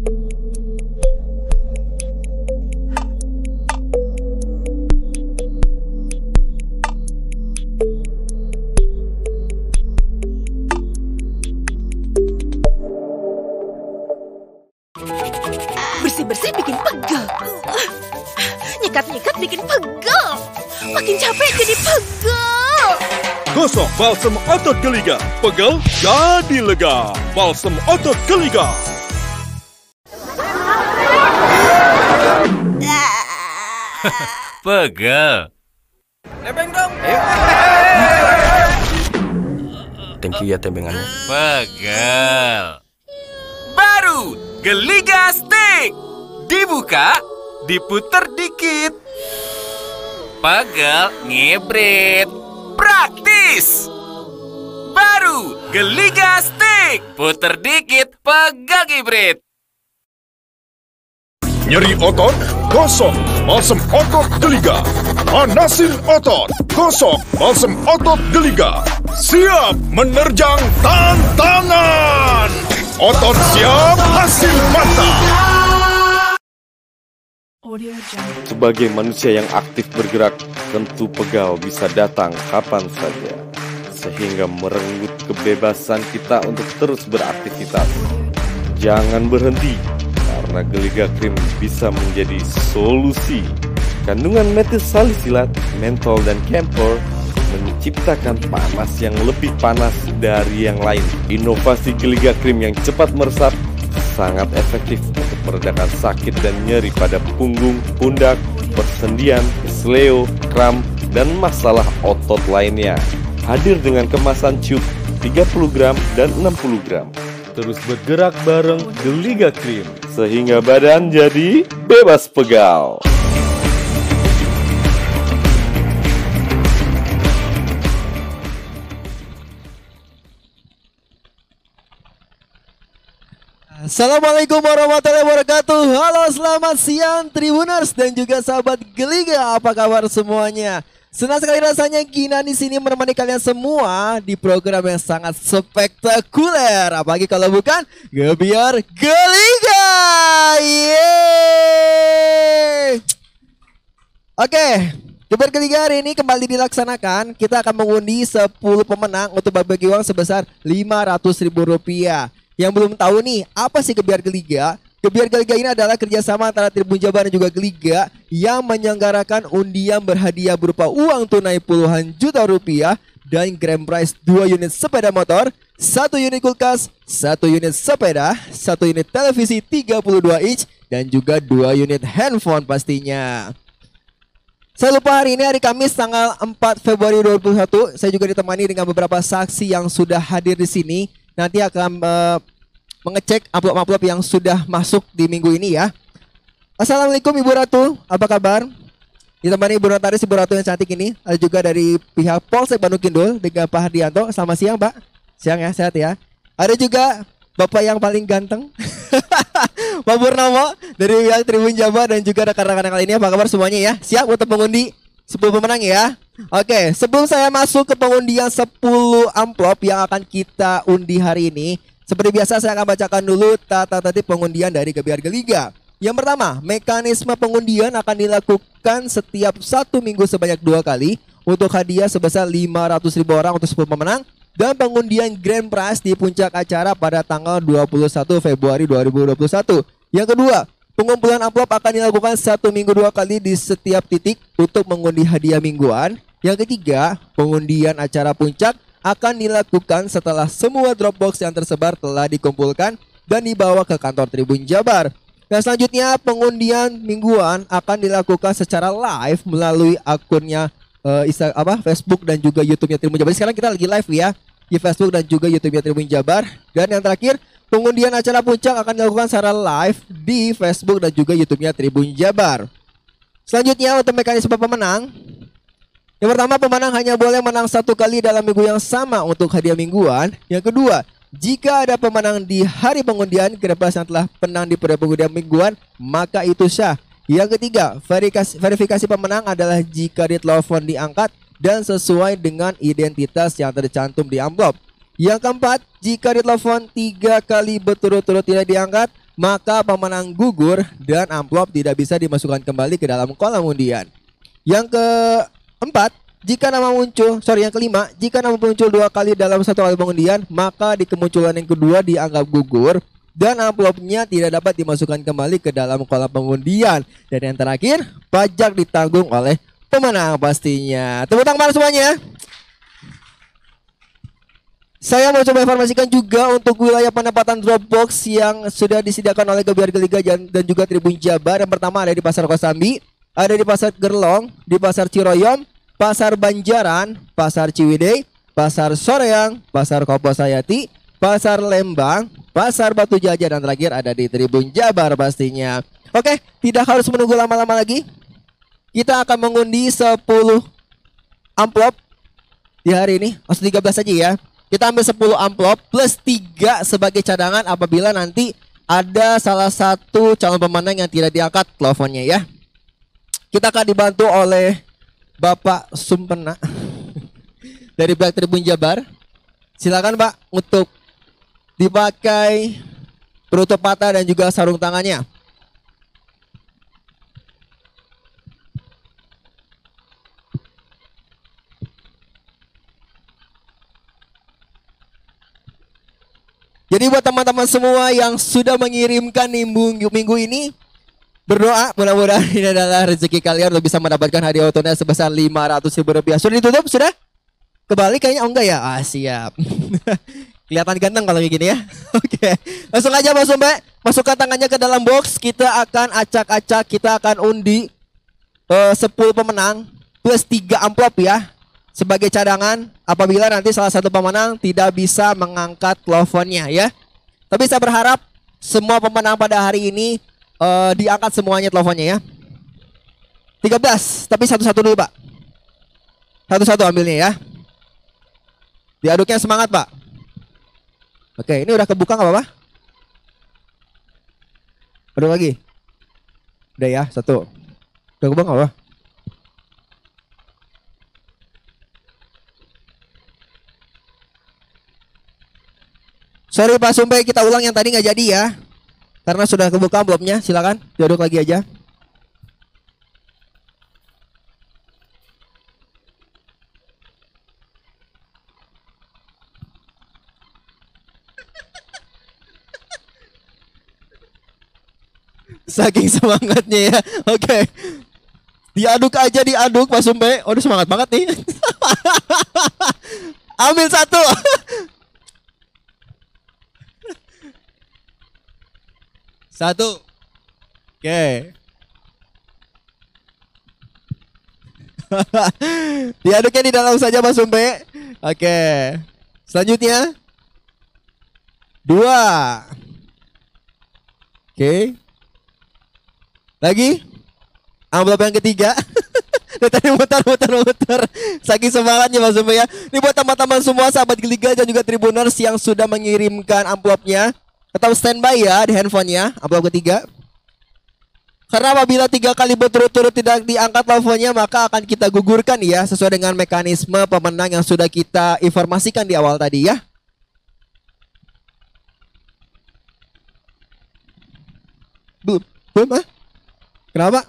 Bersih-bersih bikin pegel. Nyikat-nyikat bikin pegel. Makin capek jadi pegel. Gosok balsam otot geliga. Pegel jadi lega. Balsam otot geliga. Pegel. Thank you ya tembengannya. Pegel. Baru Geliga Stick. Dibuka, diputer dikit. Pegel ngebret. Praktis. Baru Geliga Stick. Puter dikit, pegel ngebret. Nyeri otot? Gosok balsam otot geliga. Panasin otot. Gosok balsam otot geliga. Siap menerjang tantangan. Otot siap, hasil mata. Sebagai manusia yang aktif bergerak, tentu pegal bisa datang kapan saja. Sehingga merenggut kebebasan kita untuk terus beraktivitas. Jangan berhenti, karena Geliga Krim bisa menjadi solusi. Kandungan metil salisilat, mentol, dan camphor menciptakan panas yang lebih panas dari yang lain. Inovasi Geliga Krim yang cepat meresap sangat efektif untuk meredakan sakit dan nyeri pada punggung, pundak, persendian, kesleo, kram, dan masalah otot lainnya. Hadir dengan kemasan cube 30 gram dan 60 gram. Terus bergerak bareng Geliga Krim sehingga badan jadi bebas pegal. Assalamualaikum warahmatullahi wabarakatuh. Halo selamat siang Tribuners dan juga sahabat Geliga. Apa kabar semuanya Senang sekali rasanya Gina di sini menemani kalian semua di program yang sangat spektakuler. Apalagi kalau bukan Gebiar Geliga. Oke Gebiar Geliga hari ini kembali dilaksanakan. Kita akan mengundi 10 pemenang untuk bagi uang sebesar 500 ribu rupiah. Yang belum tahu nih, apa sih Gebiar Geliga? Gebiar Geliga ini adalah kerjasama antara Tribun Jabar dan juga Geliga yang menyelenggarakan undian berhadiah berupa uang tunai puluhan juta rupiah dan grand prize 2 unit sepeda motor, satu unit kulkas, satu unit sepeda, satu unit televisi 32 inch, dan juga dua unit handphone pastinya. Saya lupa hari ini hari Kamis tanggal 4 Februari 2021 saya juga ditemani dengan beberapa saksi yang sudah hadir di sini nanti akan uh, mengecek amplop-amplop yang sudah masuk di minggu ini ya. Assalamualaikum Ibu Ratu, apa kabar? Ditemani Ibu Notaris Ibu Ratu yang cantik ini. Ada juga dari pihak Polsek Bandung Kindul dengan Pak Hardianto. Selamat siang Pak. Siang ya, sehat ya. Ada juga Bapak yang paling ganteng. Pak Purnomo dari pihak Tribun Jabar dan juga rekan-rekan yang lainnya. Apa kabar semuanya ya? Siap untuk mengundi 10 pemenang ya. Oke, sebelum saya masuk ke pengundian 10 amplop yang akan kita undi hari ini, seperti biasa saya akan bacakan dulu tata tertib pengundian dari Gebiar Geliga. Yang pertama, mekanisme pengundian akan dilakukan setiap satu minggu sebanyak dua kali untuk hadiah sebesar 500 ribu orang untuk 10 pemenang dan pengundian grand prize di puncak acara pada tanggal 21 Februari 2021. Yang kedua, pengumpulan amplop akan dilakukan satu minggu dua kali di setiap titik untuk mengundi hadiah mingguan. Yang ketiga, pengundian acara puncak akan dilakukan setelah semua Dropbox yang tersebar telah dikumpulkan dan dibawa ke kantor Tribun Jabar. Dan selanjutnya pengundian mingguan akan dilakukan secara live melalui akunnya uh, Insta, apa Facebook dan juga YouTube-nya Tribun Jabar. Sekarang kita lagi live ya di Facebook dan juga YouTube-nya Tribun Jabar. Dan yang terakhir pengundian acara puncak akan dilakukan secara live di Facebook dan juga YouTube-nya Tribun Jabar. Selanjutnya untuk mekanisme pemenang yang pertama, pemenang hanya boleh menang satu kali dalam minggu yang sama untuk hadiah mingguan. Yang kedua, jika ada pemenang di hari pengundian Grepas yang telah menang di periode pengundian mingguan, maka itu sah. Yang ketiga, verifikasi, verifikasi pemenang adalah jika ditelepon diangkat dan sesuai dengan identitas yang tercantum di amplop. Yang keempat, jika ditelepon tiga kali berturut-turut tidak diangkat, maka pemenang gugur dan amplop tidak bisa dimasukkan kembali ke dalam kolam undian. Yang keempat, jika nama muncul, sorry yang kelima, jika nama muncul dua kali dalam satu kali pengundian, maka di kemunculan yang kedua dianggap gugur dan amplopnya tidak dapat dimasukkan kembali ke dalam kolam pengundian. Dan yang terakhir, pajak ditanggung oleh pemenang pastinya. Tepuk tangan semuanya. Saya mau coba informasikan juga untuk wilayah penempatan Dropbox yang sudah disediakan oleh Gebiar Geliga dan juga Tribun Jabar. Yang pertama ada di Pasar Kosambi, ada di Pasar Gerlong, di Pasar Ciroyom, Pasar Banjaran, Pasar Ciwidey, Pasar Soreang, Pasar Kopo Sayati, Pasar Lembang, Pasar Batu Jaja dan terakhir ada di Tribun Jabar pastinya. Oke, tidak harus menunggu lama-lama lagi. Kita akan mengundi 10 amplop di hari ini. Maksud 13 aja ya. Kita ambil 10 amplop plus 3 sebagai cadangan apabila nanti ada salah satu calon pemenang yang tidak diangkat teleponnya ya. Kita akan dibantu oleh Bapak Sumpena dari pihak Tribun Jabar. Silakan Pak untuk dipakai penutup mata dan juga sarung tangannya. Jadi buat teman-teman semua yang sudah mengirimkan minggu, minggu ini berdoa mudah-mudahan ini adalah rezeki kalian untuk bisa mendapatkan hadiah otonya sebesar 500 ribu rupiah. Sudah ditutup sudah? Kebalik kayaknya oh enggak ya? Ah siap. Kelihatan ganteng kalau kayak gini ya. Oke, langsung aja Mas Mbak. Masukkan tangannya ke dalam box. Kita akan acak-acak, kita akan undi eh, uh, 10 pemenang plus 3 amplop ya sebagai cadangan apabila nanti salah satu pemenang tidak bisa mengangkat teleponnya ya. Tapi saya berharap semua pemenang pada hari ini uh, diangkat semuanya teleponnya ya. 13, tapi satu-satu dulu Pak. Satu-satu ambilnya ya. Diaduknya semangat Pak. Oke, ini udah kebuka nggak apa-apa? Ada lagi? Udah ya, satu. Udah kebuka nggak apa-apa? Sorry Pak Sumpai kita ulang yang tadi nggak jadi ya. Karena sudah kebuka amplopnya, silakan diaduk lagi aja. Saking semangatnya ya. Oke. Okay. Diaduk aja diaduk Pak Sumpe. Oh, semangat banget nih. Ambil satu. Satu. Oke. Diaduknya di dalam saja Mas Sumpe. Oke. Selanjutnya. Dua. Oke. Lagi. Amplop yang ketiga. tadi muter muter muter saking semangatnya Mas Sumpe ya ini buat teman-teman semua sahabat Liga dan juga Tribuners yang sudah mengirimkan amplopnya Tetap standby ya di handphonenya, amplop ketiga. Karena apabila tiga kali berturut-turut tidak diangkat teleponnya maka akan kita gugurkan ya sesuai dengan mekanisme pemenang yang sudah kita informasikan di awal tadi ya. Belum, belum ah? Kenapa?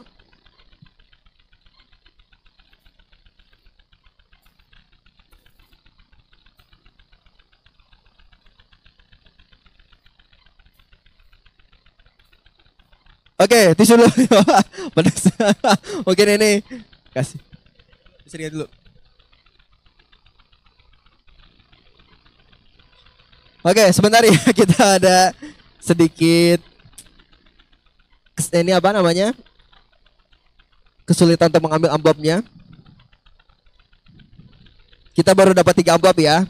Oke, tisu dulu. Pedas. Oke, ini kasih. Sering dulu. Oke, sebentar ya kita ada sedikit ini apa namanya? Kesulitan untuk mengambil amplopnya. Kita baru dapat tiga amplop ya.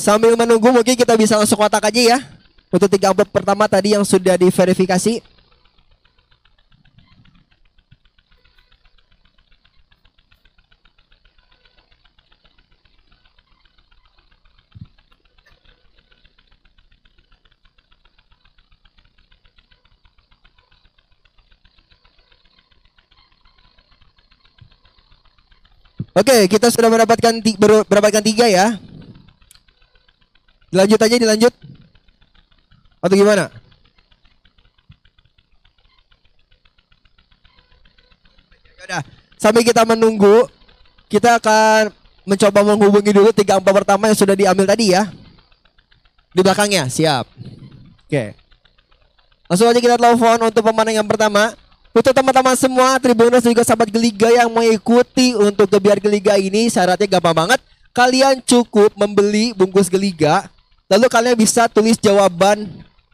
Sambil menunggu mungkin kita bisa langsung kotak aja ya. Untuk tiga amplop pertama tadi yang sudah diverifikasi. Oke, kita sudah mendapatkan mendapatkan tiga ya. Dilanjut aja, dilanjut. Atau gimana? Yaudah, sambil kita menunggu, kita akan mencoba menghubungi dulu tiga angka pertama yang sudah diambil tadi ya. Di belakangnya, siap. Oke. Langsung aja kita telepon untuk pemenang yang pertama. Untuk teman-teman semua Tribuners juga sahabat Geliga yang mengikuti untuk Gebiar Geliga ini syaratnya gampang banget. Kalian cukup membeli bungkus Geliga, lalu kalian bisa tulis jawaban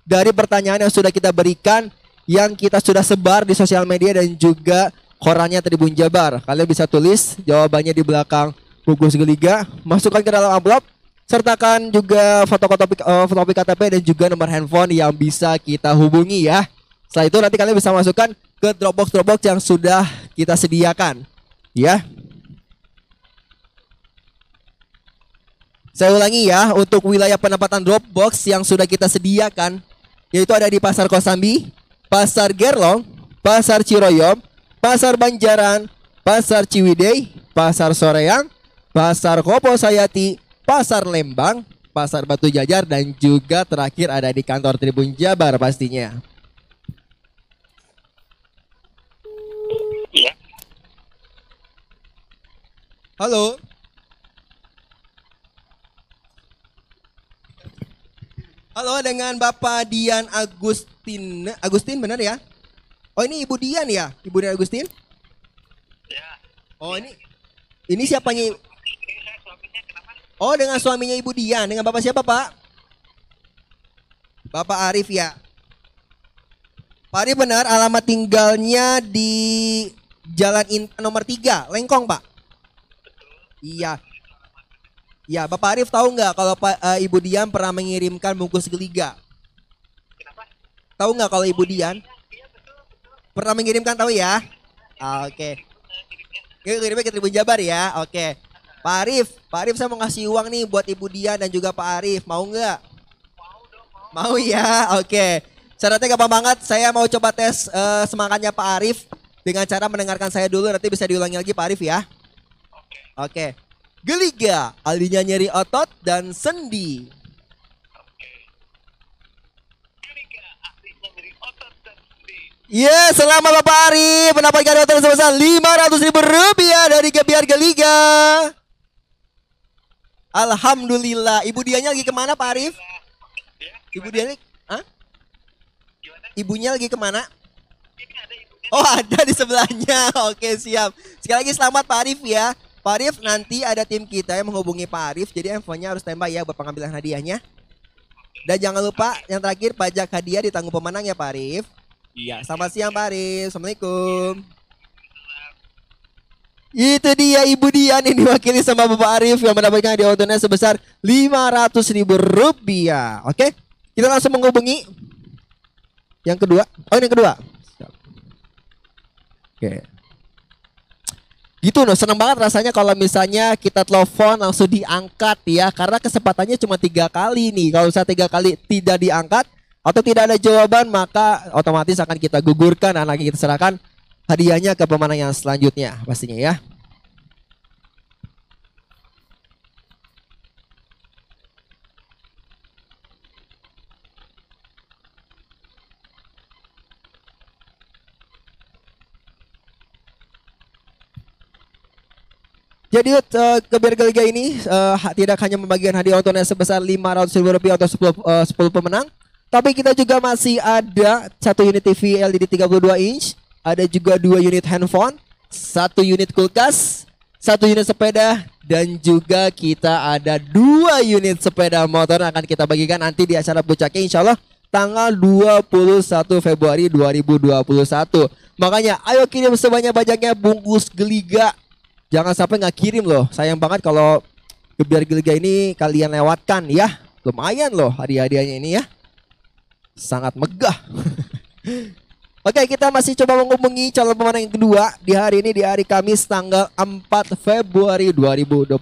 dari pertanyaan yang sudah kita berikan yang kita sudah sebar di sosial media dan juga korannya Tribun Jabar. Kalian bisa tulis jawabannya di belakang bungkus Geliga, masukkan ke dalam amplop, sertakan juga fotokopi eh, fotokopi KTP dan juga nomor handphone yang bisa kita hubungi ya. Setelah itu nanti kalian bisa masukkan ke Dropbox Dropbox yang sudah kita sediakan. Ya. Saya ulangi ya, untuk wilayah penempatan Dropbox yang sudah kita sediakan yaitu ada di Pasar Kosambi, Pasar Gerlong, Pasar Ciroyom, Pasar Banjaran, Pasar Ciwidey, Pasar Soreang, Pasar Kopo Sayati, Pasar Lembang, Pasar Batu Jajar dan juga terakhir ada di kantor Tribun Jabar pastinya. Halo. Halo dengan Bapak Dian Agustin. Agustin benar ya? Oh ini Ibu Dian ya? Ibu Dian Agustin? Ya. Oh ini ini siapanya? Oh dengan suaminya Ibu Dian. Dengan Bapak siapa Pak? Bapak Arif ya. Pak Arif benar alamat tinggalnya di Jalan Intan nomor 3, Lengkong Pak. Iya. Ya, Bapak Arif tahu nggak kalau Pak eh, Ibu Dian pernah mengirimkan bungkus geliga? Tahu nggak kalau Ibu Dian pernah mengirimkan tahu ya? Ah, Oke. Oke, kirimnya ke Tribun Jabar ya. Oke. Pak Arif, Pak Arif saya mau ngasih uang nih buat Ibu Dian dan juga Pak Arif. Mau nggak? Mau ya. Oke. Syaratnya gampang banget. Saya mau coba tes eh, semangatnya Pak Arif dengan cara mendengarkan saya dulu. Nanti bisa diulangi lagi Pak Arif ya. Oke. Geliga, alinya nyeri otot dan sendi. Iya, selamat Bapak Arif mendapatkan hotel sebesar 500 ribu rupiah dari Gebiar Geliga. Alhamdulillah. Ibu dianya lagi ke mana Pak Arif? Ibu dia lagi, Hah? Ibunya lagi ke mana? Oh ada di sebelahnya. Oke siap. Sekali lagi selamat Pak Arif ya. Pak Arif nanti ada tim kita yang menghubungi Pak Arif. Jadi handphonenya harus standby ya buat pengambilan hadiahnya. Dan jangan lupa yang terakhir pajak hadiah ditanggung pemenang ya Pak Arif. Iya. Selamat siang Pak Arif. Assalamualaikum. Itu dia Ibu Dian yang diwakili sama Bapak Arif yang mendapatkan hadiah tunai sebesar 500 ribu rupiah. Oke, kita langsung menghubungi yang kedua. Oh ini yang kedua. Oke. Gitu loh, seneng banget rasanya kalau misalnya kita telepon langsung diangkat ya, karena kesempatannya cuma tiga kali nih. Kalau saya tiga kali tidak diangkat atau tidak ada jawaban, maka otomatis akan kita gugurkan lagi kita serahkan hadiahnya ke pemenang yang selanjutnya pastinya ya. Jadi uh, Gebiar Geliga ini eh, ha- tidak hanya membagikan hadiah tunai sebesar 500 ribu rupiah untuk 10, eh, 10 pemenang, tapi kita juga masih ada satu unit TV LED 32 inch, ada juga dua unit handphone, satu unit kulkas, satu unit sepeda, dan juga kita ada dua unit sepeda motor yang akan kita bagikan nanti di acara puncaknya insya Allah tanggal 21 Februari 2021. Makanya ayo kirim sebanyak-banyaknya bungkus geliga. Jangan sampai nggak kirim loh. Sayang banget kalau gebiar geliga ini kalian lewatkan ya. Lumayan loh hadiah-hadiahnya ini ya. Sangat megah. Oke, kita masih coba menghubungi calon pemenang yang kedua di hari ini di hari Kamis tanggal 4 Februari 2021.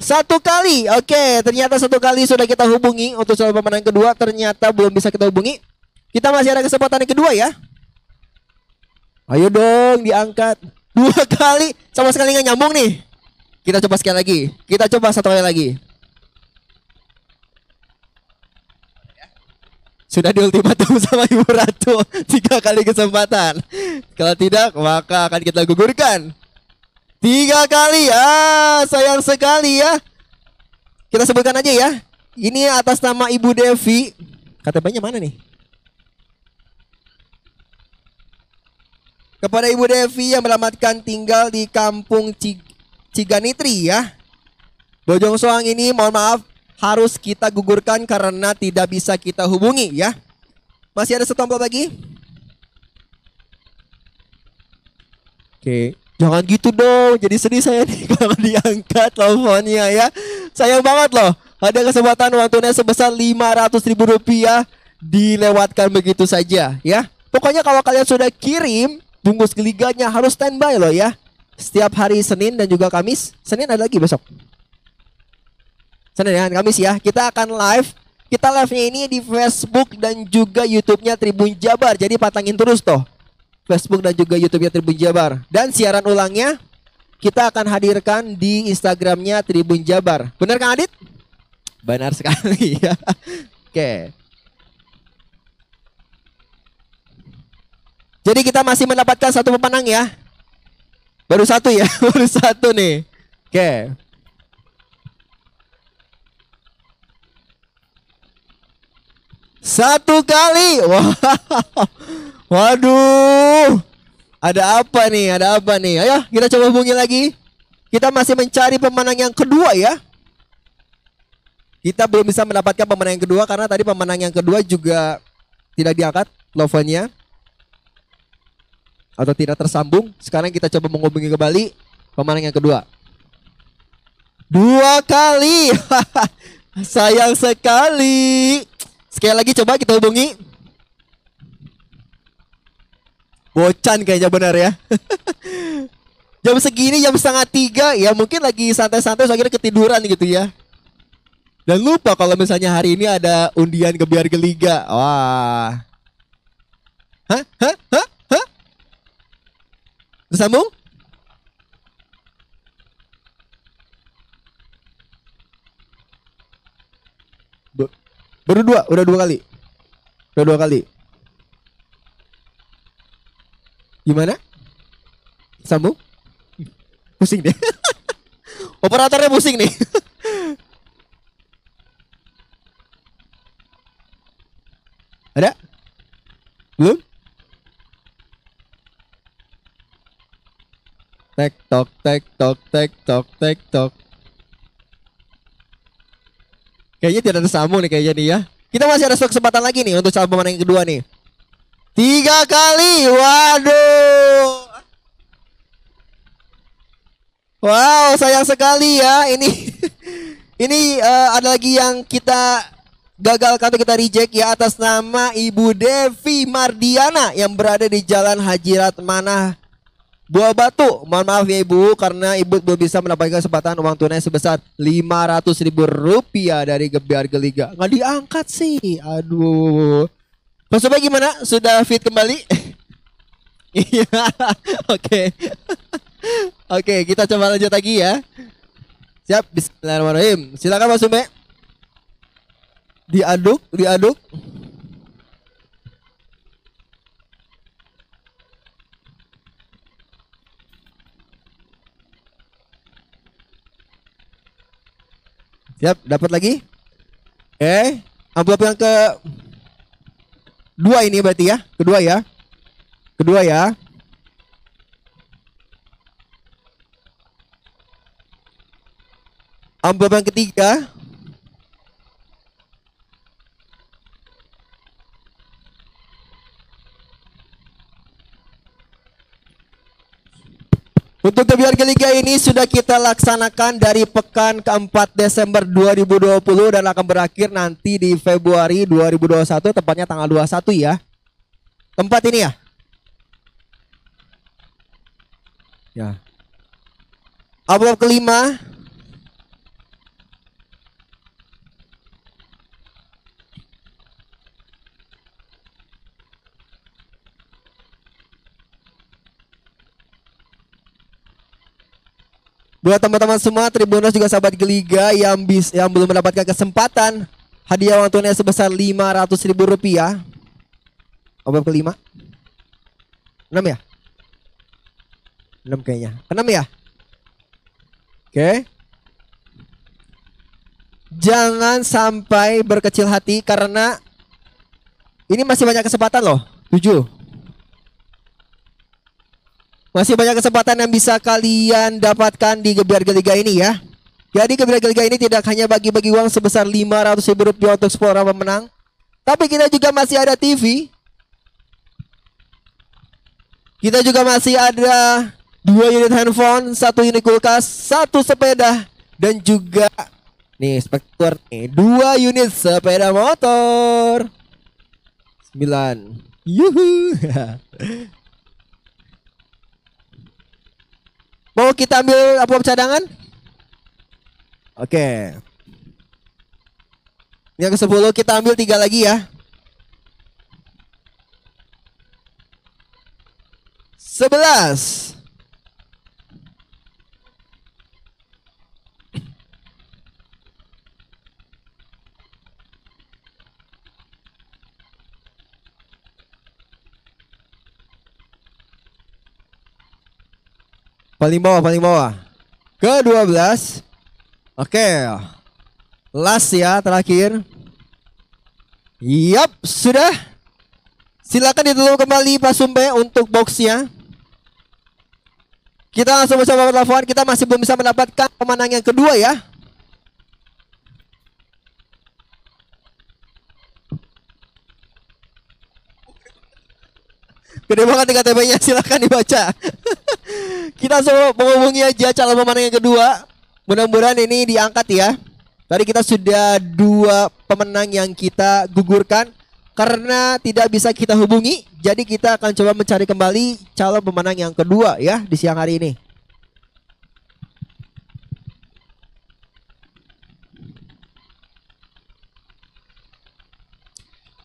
Satu kali, oke, ternyata satu kali sudah kita hubungi untuk calon pemenang yang kedua, ternyata belum bisa kita hubungi. Kita masih ada kesempatan yang kedua ya. Ayo dong diangkat dua kali sama sekali nggak nyambung nih. Kita coba sekali lagi. Kita coba satu kali lagi. Sudah di ultimatum sama Ibu Ratu tiga kali kesempatan. Kalau tidak, maka akan kita gugurkan. Tiga kali ah sayang sekali ya. Kita sebutkan aja ya. Ini atas nama Ibu Devi. KTP-nya mana nih? Kepada Ibu Devi yang melamatkan tinggal di kampung Cig Ciganitri ya. Bojong Soang ini mohon maaf harus kita gugurkan karena tidak bisa kita hubungi ya. Masih ada amplop lagi? Oke, jangan gitu dong. Jadi sedih saya nih kalau diangkat teleponnya ya. Sayang banget loh. Ada kesempatan tunai sebesar 500 ribu rupiah dilewatkan begitu saja ya. Pokoknya kalau kalian sudah kirim bungkus geliganya harus standby loh ya. Setiap hari Senin dan juga Kamis. Senin ada lagi besok. Senin dan Kamis ya. Kita akan live. Kita live-nya ini di Facebook dan juga YouTube-nya Tribun Jabar. Jadi patangin terus toh. Facebook dan juga YouTube-nya Tribun Jabar. Dan siaran ulangnya kita akan hadirkan di Instagram-nya Tribun Jabar. Benar Kang Adit? Benar sekali ya. Oke. Jadi kita masih mendapatkan satu pemenang ya. Baru satu ya, baru satu nih. Oke. Satu kali. Wow. Waduh. Ada apa nih? Ada apa nih? Ayo kita coba hubungi lagi. Kita masih mencari pemenang yang kedua ya. Kita belum bisa mendapatkan pemenang yang kedua karena tadi pemenang yang kedua juga tidak diangkat teleponnya atau tidak tersambung. Sekarang kita coba menghubungi kembali pemenang yang kedua. Dua kali. Sayang sekali. Sekali lagi coba kita hubungi. Bocan kayaknya benar ya. jam segini jam setengah tiga ya mungkin lagi santai-santai akhirnya ketiduran gitu ya. Dan lupa kalau misalnya hari ini ada undian gebiar geliga. Wah. Hah? Hah? Hah? Tersambung? Ba- Baru dua, udah dua kali. Udah dua kali. Gimana? Sambung? Pusing deh. Operatornya pusing nih. Ada? Belum? Tek tok tek tok tek tok tek tok. Kayaknya tidak tersambung nih kayaknya nih ya. Kita masih ada kesempatan lagi nih untuk calon yang kedua nih. Tiga kali, waduh. Wow, sayang sekali ya. Ini ini eh, ada lagi yang kita gagal atau kita reject ya atas nama Ibu Devi Mardiana yang berada di Jalan Hajirat Manah Buah Batu. Mohon maaf ya Ibu karena Ibu belum bisa mendapatkan kesempatan uang tunai sebesar 500 ribu rupiah dari Gebiar Geliga. Nggak diangkat sih. Aduh. Mas gimana? Sudah fit kembali? Iya. Oke. Oke, kita coba lanjut lagi ya. Siap, bismillahirrahmanirrahim. Silakan Mas Sume. Diaduk, diaduk. Siap, dapat lagi? Oke, amplop yang ke dua ini berarti ya, kedua ya, kedua ya. Amplop yang ketiga. Untuk kebiar Liga ini sudah kita laksanakan dari pekan keempat Desember 2020 dan akan berakhir nanti di Februari 2021 tepatnya tanggal 21 ya. Tempat ini ya. Ya. Amplop kelima Buat teman-teman semua Tribuners juga sahabat Geliga yang bis yang belum mendapatkan kesempatan hadiah uang tunai sebesar 500 ribu rupiah. Oh, babak kelima? 6 ya? 6 kayaknya. 6 ya? Oke. Jangan sampai berkecil hati karena ini masih banyak kesempatan loh. 7. Masih banyak kesempatan yang bisa kalian dapatkan di Gebiar Geliga ini ya. Jadi Gebiar Geliga ini tidak hanya bagi-bagi uang sebesar 500 ribu rupiah untuk 10 orang pemenang. Tapi kita juga masih ada TV. Kita juga masih ada dua unit handphone, satu unit kulkas, satu sepeda, dan juga nih spektur nih dua unit sepeda motor. Sembilan. Yuhu. Mau kita ambil apa cadangan? Oke. Yang ke sepuluh kita ambil tiga lagi ya. Sebelas. Paling bawah, paling bawah. Ke 12. Oke. Last ya, terakhir. Yap, sudah. Silakan ditutup kembali Pak Sumbe untuk boxnya. Kita langsung bersama telepon. Kita masih belum bisa mendapatkan pemenang yang kedua ya. Gede banget nih KTP-nya, silakan dibaca. Kita semua menghubungi aja calon pemenang yang kedua. Mudah-mudahan ini diangkat ya. Tadi kita sudah dua pemenang yang kita gugurkan karena tidak bisa kita hubungi. Jadi kita akan coba mencari kembali calon pemenang yang kedua ya di siang hari ini.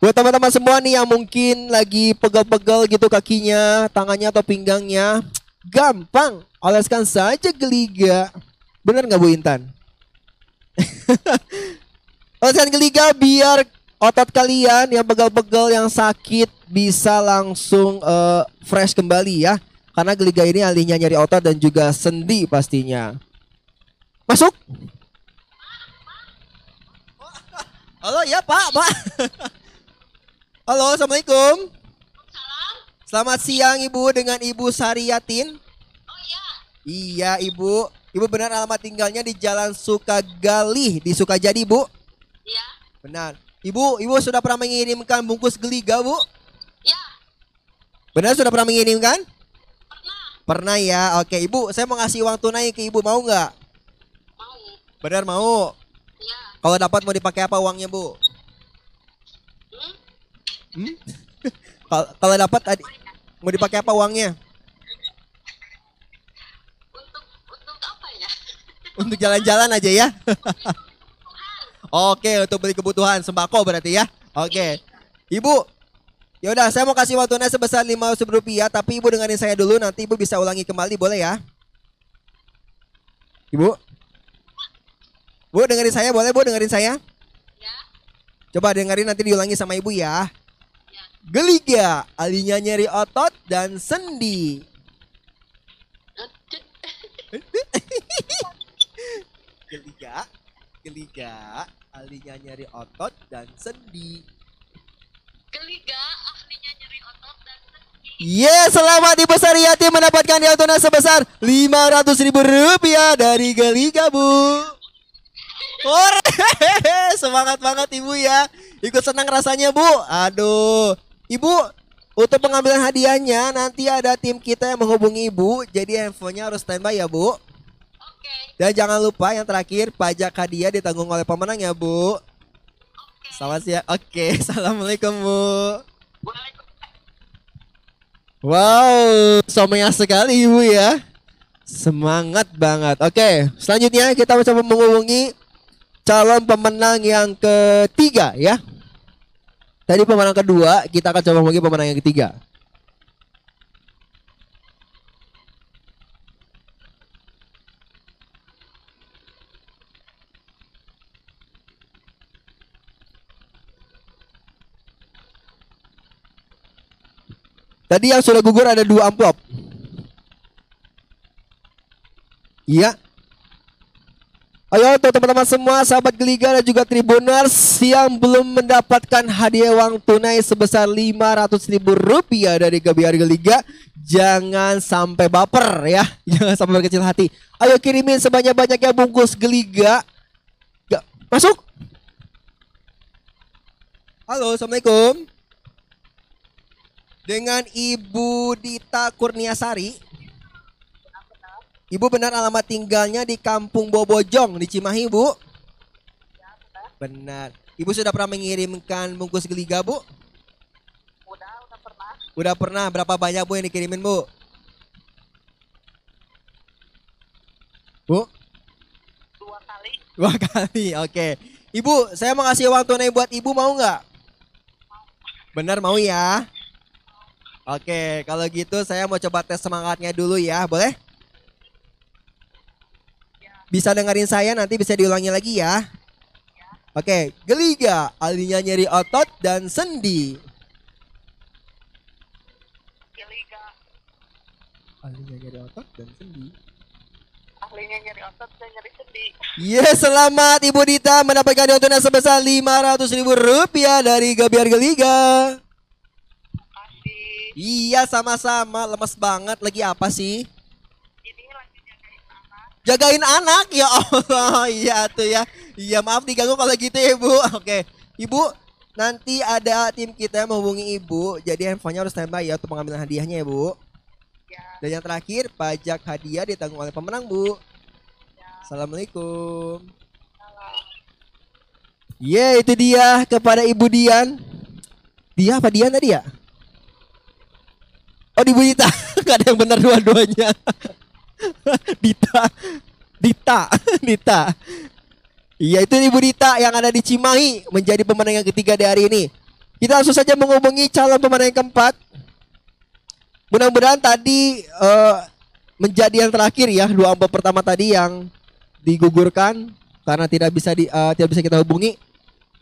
Buat teman-teman semua nih yang mungkin lagi pegel-pegel gitu kakinya, tangannya atau pinggangnya, gampang, oleskan saja geliga. Bener nggak Bu Intan? oleskan geliga biar otot kalian yang pegel-pegel, yang sakit bisa langsung eh, fresh kembali ya. Karena geliga ini ahlinya nyari otot dan juga sendi pastinya. Masuk. Halo ya Pak, Pak. Halo, Assalamualaikum. Selamat siang Ibu dengan Ibu Sariatin. Oh iya. Iya Ibu. Ibu benar alamat tinggalnya di Jalan Sukagali di Sukajadi Bu. Iya, Benar. Ibu, Ibu sudah pernah mengirimkan bungkus geliga Bu? ya, Benar sudah pernah mengirimkan? pernah Pernah ya. Oke Ibu, saya mau ngasih uang tunai ke Ibu mau nggak? mau. Benar mau. Ya, Kalau dapat mau dipakai apa uangnya Bu? Hmm? Kalau- Kalau dapat adi- mau dipakai apa uangnya? untuk untuk apa ya? Untuk jalan-jalan aja ya. Oke, untuk beli kebutuhan sembako berarti ya. Oke. Ibu, yaudah saya mau kasih tunai sebesar lima rupiah, tapi ibu dengerin saya dulu, nanti ibu bisa ulangi kembali, boleh ya? Ibu? Bu, dengerin saya, boleh bu dengerin saya? Ya, Coba dengerin nanti diulangi sama ibu ya. Geliga, alinya nyeri otot dan sendi. Geliga, geliga, alinya nyeri otot dan sendi. geliga ahlinya nyeri otot dan sendi. Yes, selamat Ibu Sariyati mendapatkan uang tunai sebesar 500 ribu rupiah dari Geliga, Bu. Semangat banget Ibu ya. Ikut senang rasanya, Bu. Aduh. Ibu, untuk pengambilan hadiahnya nanti ada tim kita yang menghubungi Ibu. Jadi handphonenya harus standby ya, Bu. Oke, Dan jangan lupa yang terakhir pajak hadiah ditanggung oleh pemenang ya, Bu. Selamat siang. Oke, Assalamualaikum, Bu. Wow, somenya sekali ibu ya. Semangat banget. Oke, selanjutnya kita mencoba menghubungi calon pemenang yang ketiga ya. Tadi pemenang kedua, kita akan coba lagi pemenang yang ketiga. Tadi yang sudah gugur ada dua amplop. Iya, Ayo teman-teman semua sahabat Geliga dan juga Tribuners yang belum mendapatkan hadiah uang tunai sebesar 500 ribu rupiah dari Gabiar Geliga Jangan sampai baper ya. Jangan sampai berkecil hati. Ayo kirimin sebanyak-banyaknya bungkus Geliga. Gak, Masuk. Halo Assalamualaikum. Dengan Ibu Dita Kurniasari Ibu benar alamat tinggalnya di Kampung Bobojong di Cimahi, Bu? Benar. Ibu sudah pernah mengirimkan bungkus geliga, Bu? Udah, udah pernah Udah pernah. Berapa banyak, Bu, yang dikirimin, Bu? Bu? dua kali. Dua kali, oke. Ibu, saya mau kasih uang tunai buat Ibu, mau nggak? Benar, mau ya? Oke, kalau gitu saya mau coba tes semangatnya dulu ya, boleh? Bisa dengerin saya nanti bisa diulangi lagi ya. Oke, geliga, alinya nyeri otot dan sendi. Geliga, Alinya nyeri otot dan sendi. ahlinya nyeri otot dan nyeri sendi. Yes, selamat Ibu Dita mendapatkan tunai sebesar 500 ribu rupiah dari Gabiar Geliga. Kasih. Iya, sama-sama. Lemes banget. Lagi apa sih? Ini lagi jagain anak. Jagain anak ya Allah. Iya tuh ya. Iya maaf diganggu kalau gitu ya Ibu. Oke. Ibu nanti ada tim kita yang menghubungi Ibu. Jadi handphonenya harus standby ya untuk pengambilan hadiahnya ya Bu. Ya, Dan yang terakhir pajak hadiah ditanggung oleh pemenang Bu. ya. Assalamualaikum. Salam. Ye itu dia kepada Ibu Dian. Dia apa Dian tadi ya? Oh di Bu Dita. Gak ada yang benar dua-duanya. Dita. Dita. Dita. Iya itu Ibu Dita yang ada di Cimahi menjadi pemenang yang ketiga di hari ini. Kita langsung saja menghubungi calon pemenang yang keempat. Mudah-mudahan tadi eh, menjadi yang terakhir ya dua amplop pertama tadi yang digugurkan karena tidak bisa di, eh, tidak bisa kita hubungi.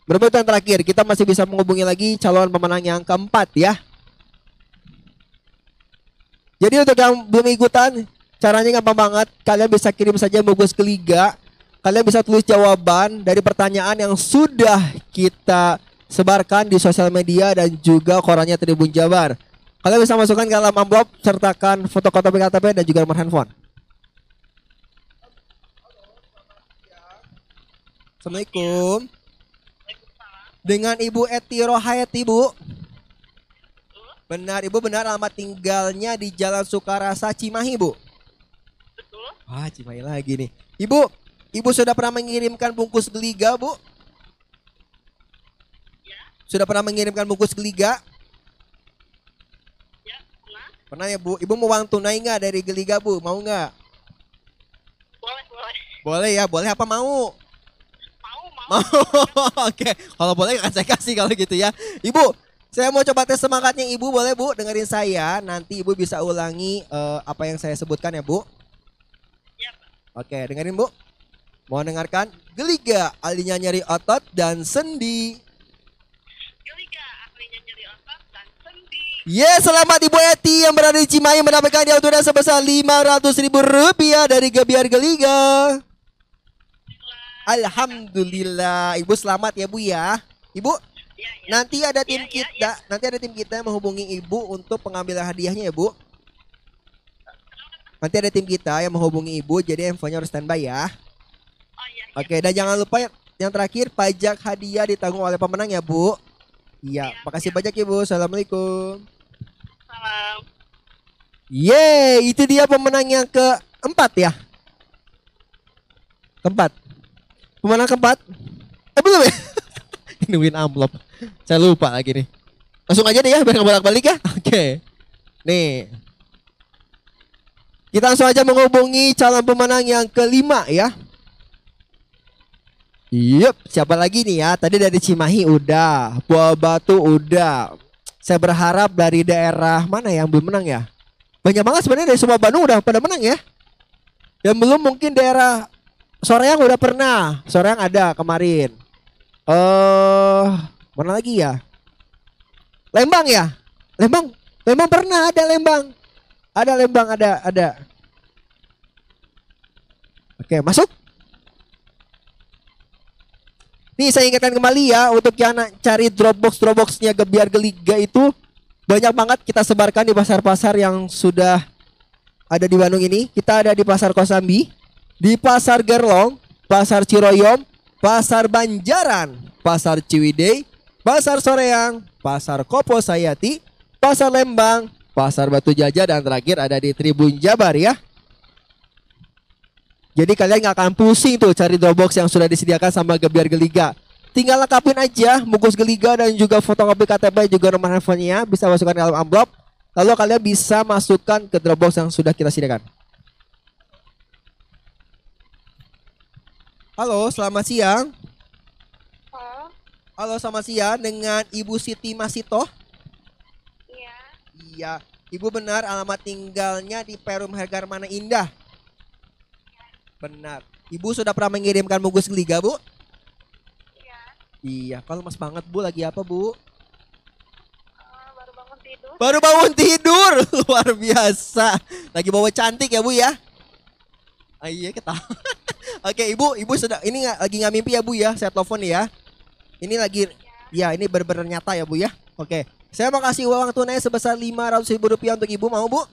Mudah-mudahan terakhir kita masih bisa menghubungi lagi calon pemenang yang keempat ya. Jadi untuk yang belum ikutan, caranya gampang banget. Kalian bisa kirim saja bungkus ke Liga. Kalian bisa tulis jawaban dari pertanyaan yang sudah kita sebarkan di sosial media dan juga korannya Tribun Jabar. Kalian bisa masukkan ke dalam amplop sertakan fotokopi KTP dan juga nomor handphone. Assalamualaikum. Dengan Ibu Eti Rohayati, Bu. Benar, Ibu benar alamat tinggalnya di Jalan Sukarasa Cimahi, Bu. Wah, Cimahi lagi nih. Ibu, Ibu sudah pernah mengirimkan bungkus geliga, Bu? Sudah pernah mengirimkan bungkus geliga? Ya, pernah. Pernah ya, Bu? Ibu mau uang tunai nggak dari geliga, Bu? Mau nggak? Boleh, boleh. Boleh ya, boleh apa mau? Mau, mau. Mau. Oke, kalau boleh akan saya kasih kalau gitu ya. Ibu, saya mau coba tes semangatnya Ibu, boleh Bu? Dengerin saya, nanti Ibu bisa ulangi eh, apa yang saya sebutkan ya, Bu. Ya, Oke, dengerin Bu. Mau dengarkan? Geliga, alinya nyeri otot dan sendi. Geliga, ahlinya nyeri otot dan sendi. Yes, selamat Ibu Eti yang berada di Cimahi mendapatkan hadiah tunai sebesar 500 ribu rupiah dari Gabiar Geliga. Alhamdulillah, Ibu selamat ya Bu ya. Ibu, Ya, ya. nanti ada tim Ya, ya, kita, nanti ada tim kita yang menghubungi Ibu untuk pengambilan hadiahnya ya Bu. Nanti ada tim kita yang menghubungi Ibu, jadi handphonenya harus standby ya. Oh, iya, iya. Oke, dan jangan lupa yang- yang terakhir pajak hadiah ditanggung oleh pemenang ya Bu. Iya, Iya, makasih iya. banyak Ibu. Assalamualaikum. Salam. Yeay, itu dia pemenang yang keempat ya. Keempat. Pemenang keempat. Eh belum ya? Nungguin amplop. Saya lupa lagi nih. Langsung aja deh ya, biar nggak bolak-balik ya. Oke. Nih. Kita langsung aja menghubungi calon pemenang yang kelima ya. Yup, siapa lagi nih ya? Tadi dari Cimahi udah, Buah Batu udah. Saya berharap dari daerah mana yang belum menang ya? Banyak banget sebenarnya dari semua Bandung udah pada menang ya. Yang belum mungkin daerah Soreang udah pernah. Soreang ada kemarin. Eh, mana lagi ya? Lembang ya? Lembang Lembang pernah ada Lembang. Ada Lembang ada ada. Oke, masuk. Nih saya ingatkan kembali ya untuk yang cari Dropbox Dropboxnya Gebiar Geliga itu banyak banget kita sebarkan di pasar-pasar yang sudah ada di Bandung ini. Kita ada di Pasar Kosambi, di Pasar Gerlong, Pasar Ciroyom, Pasar Banjaran, Pasar Ciwidey, Pasar Soreang, Pasar Kopo Sayati, Pasar Lembang, Pasar Batu Jaja dan terakhir ada di Tribun Jabar ya. Jadi kalian nggak akan pusing tuh cari Dropbox yang sudah disediakan sama Gebiar Geliga. Tinggal lengkapin aja bungkus Geliga dan juga fotokopi KTP juga nomor handphonenya bisa masukkan ke dalam amplop. Lalu kalian bisa masukkan ke Dropbox yang sudah kita sediakan. Halo, selamat siang. Halo, selamat siang dengan Ibu Siti Masito. Iya. Ibu benar alamat tinggalnya di Perum Hergarmana Indah. Benar. Ibu sudah pernah mengirimkan bungkus Geliga, Bu? Iya. Iya, kalau Mas banget Bu lagi apa, Bu? Eh, baru bangun tidur. Baru bangun tidur. Luar biasa. Lagi bawa cantik ya, Bu ya? Ah, iya, ketawa. Oke, Ibu, Ibu sudah ini nggak lagi nggak mimpi ya, Bu ya? Saya telepon ya. Ini lagi ya, ini benar-benar nyata ya, Bu ya. Oke. Saya mau kasih uang tunai sebesar 500 ribu rupiah untuk Ibu, mau Bu?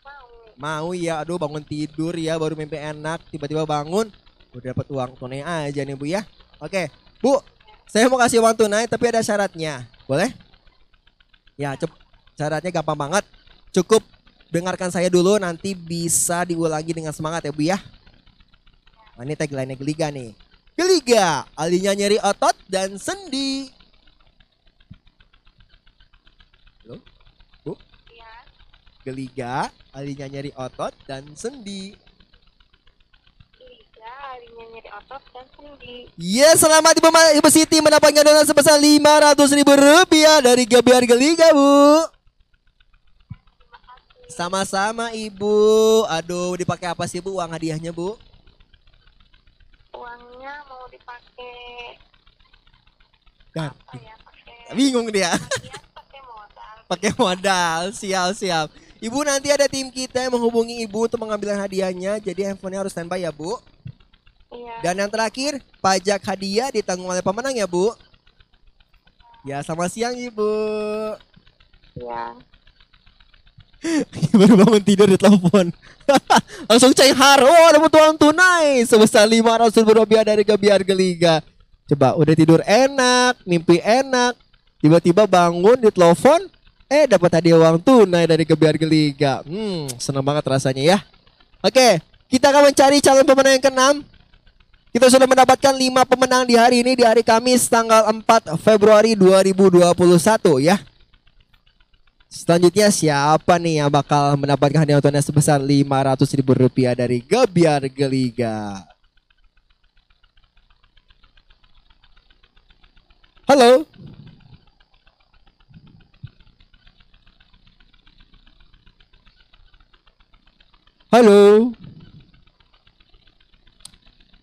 Mau. Mau ya, aduh bangun tidur ya, baru mimpi enak, tiba-tiba bangun, udah dapat uang tunai aja nih Bu ya. Oke, Bu, saya mau kasih uang tunai tapi ada syaratnya, boleh? Ya, cep syaratnya gampang banget. Cukup dengarkan saya dulu, nanti bisa diulangi dengan semangat ya Bu ya. Nah, ini tagline-nya Geliga nih. Geliga, alinya nyeri otot dan sendi. Halo? Bu? Iya. Geliga, alinya nyeri otot dan sendi. Harinya nyeri otot dan sendi. Yes, selamat Ibu, Ibu Siti mendapatkan dana sebesar 500 ribu rupiah dari Gabiar Geliga, Bu. Sama-sama Ibu. Aduh, dipakai apa sih Bu uang hadiahnya, Bu? Uangnya mau dipakai Dan apa ya? Pakai bingung dia. Iya, pakai modal. Pakai modal. Ibu nanti ada tim kita yang menghubungi Ibu untuk mengambil hadiahnya. Jadi handphonenya harus standby ya, Bu. Iya. Dan yang terakhir, pajak hadiah ditanggung oleh pemenang ya, Bu. Ya, selamat siang, Ibu. Iya. Baru bangun tidur di telepon. Langsung cair. Oh, dapat uang tunai sebesar 500 ribu rupiah dari Gebiar Geliga. Coba udah tidur enak, mimpi enak. Tiba-tiba bangun di telepon, eh dapat hadiah uang tunai dari Gebiar Geliga. Hmm, senang banget rasanya ya. Oke, kita akan mencari calon pemenang yang keenam. Kita sudah mendapatkan 5 pemenang di hari ini di hari Kamis tanggal 4 Februari 2021 ya. Selanjutnya siapa nih yang bakal mendapatkan hadiah tunai sebesar 500 ribu rupiah dari Gebiar Geliga? Halo. Halo.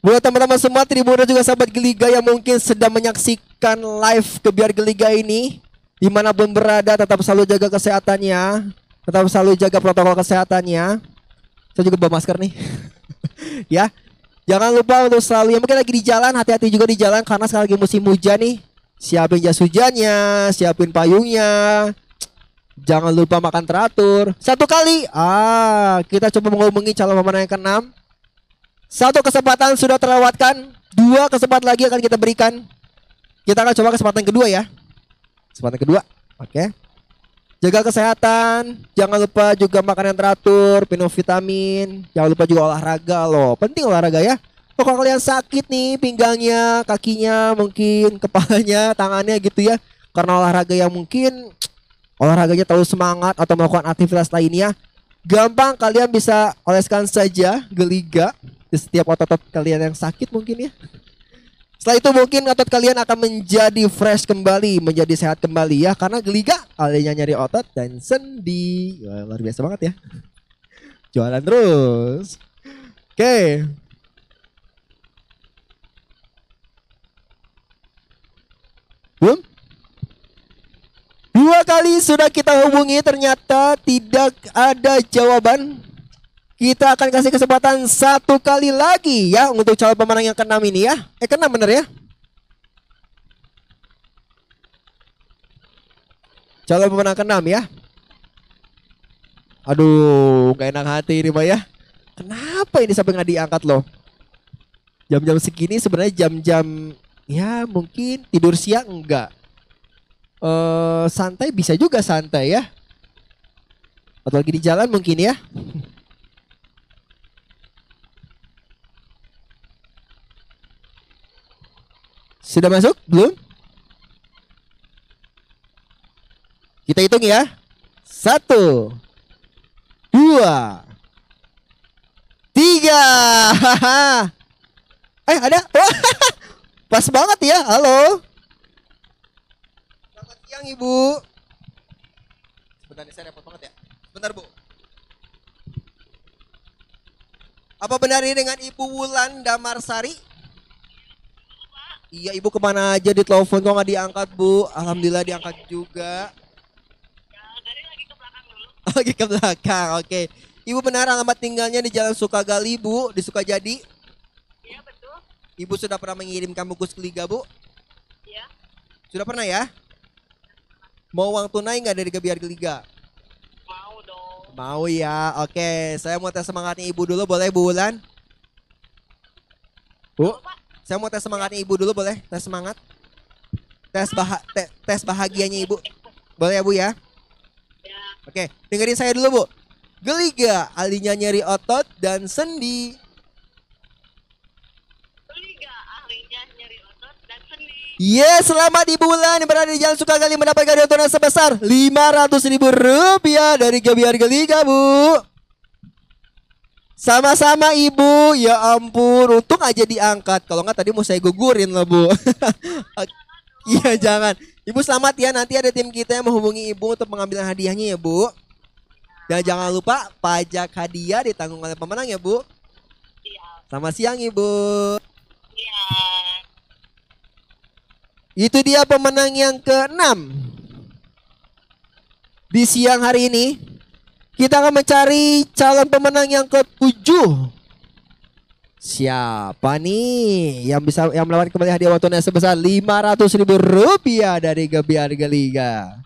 Buat teman-teman semua Tribun dan juga sahabat Geliga yang mungkin sedang menyaksikan live Gebiar Geliga ini di mana pun berada tetap selalu jaga kesehatannya. Tetap selalu jaga protokol kesehatannya. Saya juga bawa masker nih. Ya. Jangan lupa untuk selalu yang mungkin lagi di jalan hati-hati juga di jalan karena sekali lagi musim hujan nih. Siapin jas hujannya siapin payungnya jangan lupa makan teratur satu kali ah kita coba menghubungi calon pemenang yang keenam satu kesempatan sudah terlewatkan dua kesempatan lagi akan kita berikan kita akan coba kesempatan kedua ya Kesempatan kedua. Oke. Jaga kesehatan, jangan lupa juga makan yang teratur, minum vitamin, jangan lupa juga olahraga loh. Penting olahraga ya. Oh, kalau kalian sakit nih pinggangnya, kakinya, mungkin kepalanya, tangannya gitu ya. Karena olahraga yang mungkin olahraganya terlalu semangat atau melakukan aktivitas lainnya, gampang kalian bisa oleskan saja geliga di setiap otot-otot kalian yang sakit mungkin ya. Setelah itu mungkin otot kalian akan menjadi fresh kembali, menjadi sehat kembali ya karena geliga alinya nyari otot dan sendi. Wah, luar biasa banget ya. Jualan terus. Oke. Belum? Dua kali sudah kita hubungi ternyata tidak ada jawaban. Kita akan kasih kesempatan satu kali lagi ya untuk calon pemenang yang keenam ini ya. Eh keenam bener ya? Calon pemenang keenam ya. Aduh, gak enak hati ini Pak ya. Kenapa ini sampai nggak diangkat loh? Jam-jam segini sebenarnya jam-jam ya mungkin tidur siang enggak. Eh santai bisa juga santai ya. Atau lagi di jalan mungkin ya. Sudah masuk? Belum? Kita hitung ya. Satu. Dua. Tiga. eh ada? Pas banget ya. Halo. Siang Ibu. Sebentar nih saya repot banget ya. Sebentar Bu. Apa benar ini dengan Ibu Wulan Damarsari? Iya ibu ke mana aja di telepon kok nggak diangkat bu? Alhamdulillah diangkat juga. Lagi ke belakang, oke. Ibu benar alamat tinggalnya di Jalan Sukagali bu, di Sukajadi. Iya betul. Ibu sudah pernah mengirimkan bungkus ke Liga bu? Iya. Sudah pernah ya? Mau uang tunai nggak dari Gebiar Liga? Mau dong. Mau ya, oke. Saya mau tes semangatnya ibu dulu, boleh Bu Wulan? Bu, saya mau tes semangatnya ibu dulu, boleh? Tes semangat. Tes bah te- tes bahagianya ibu, boleh ya Bu ya? Ya. Oke, dengerin saya dulu Bu. Geliga, alinya nyeri otot dan sendi. Liga ahlinya nyeri otot dan sendi. Yes, selamat Wulan yang berada di Jalan Sukagali mendapatkan ditonton sebesar 500 ribu rupiah dari Gebiar Geliga, Bu. Sama-sama Ibu, ya ampun, untung aja diangkat. Kalau nggak tadi mau saya gugurin loh, Bu. Iya, jangan. Ibu selamat ya, nanti ada tim kita yang menghubungi Ibu untuk pengambilan hadiahnya ya, Bu. Dan jangan lupa pajak hadiah ditanggung oleh pemenang ya, Bu. Iya. Selamat siang, Ibu. Iya. Itu dia pemenang yang ke-6. Di siang hari ini kita akan mencari calon pemenang yang ke-7. Siapa nih yang bisa yang melawan kembali hadiah waktunya sebesar 500 ribu rupiah dari Gebiar Geliga?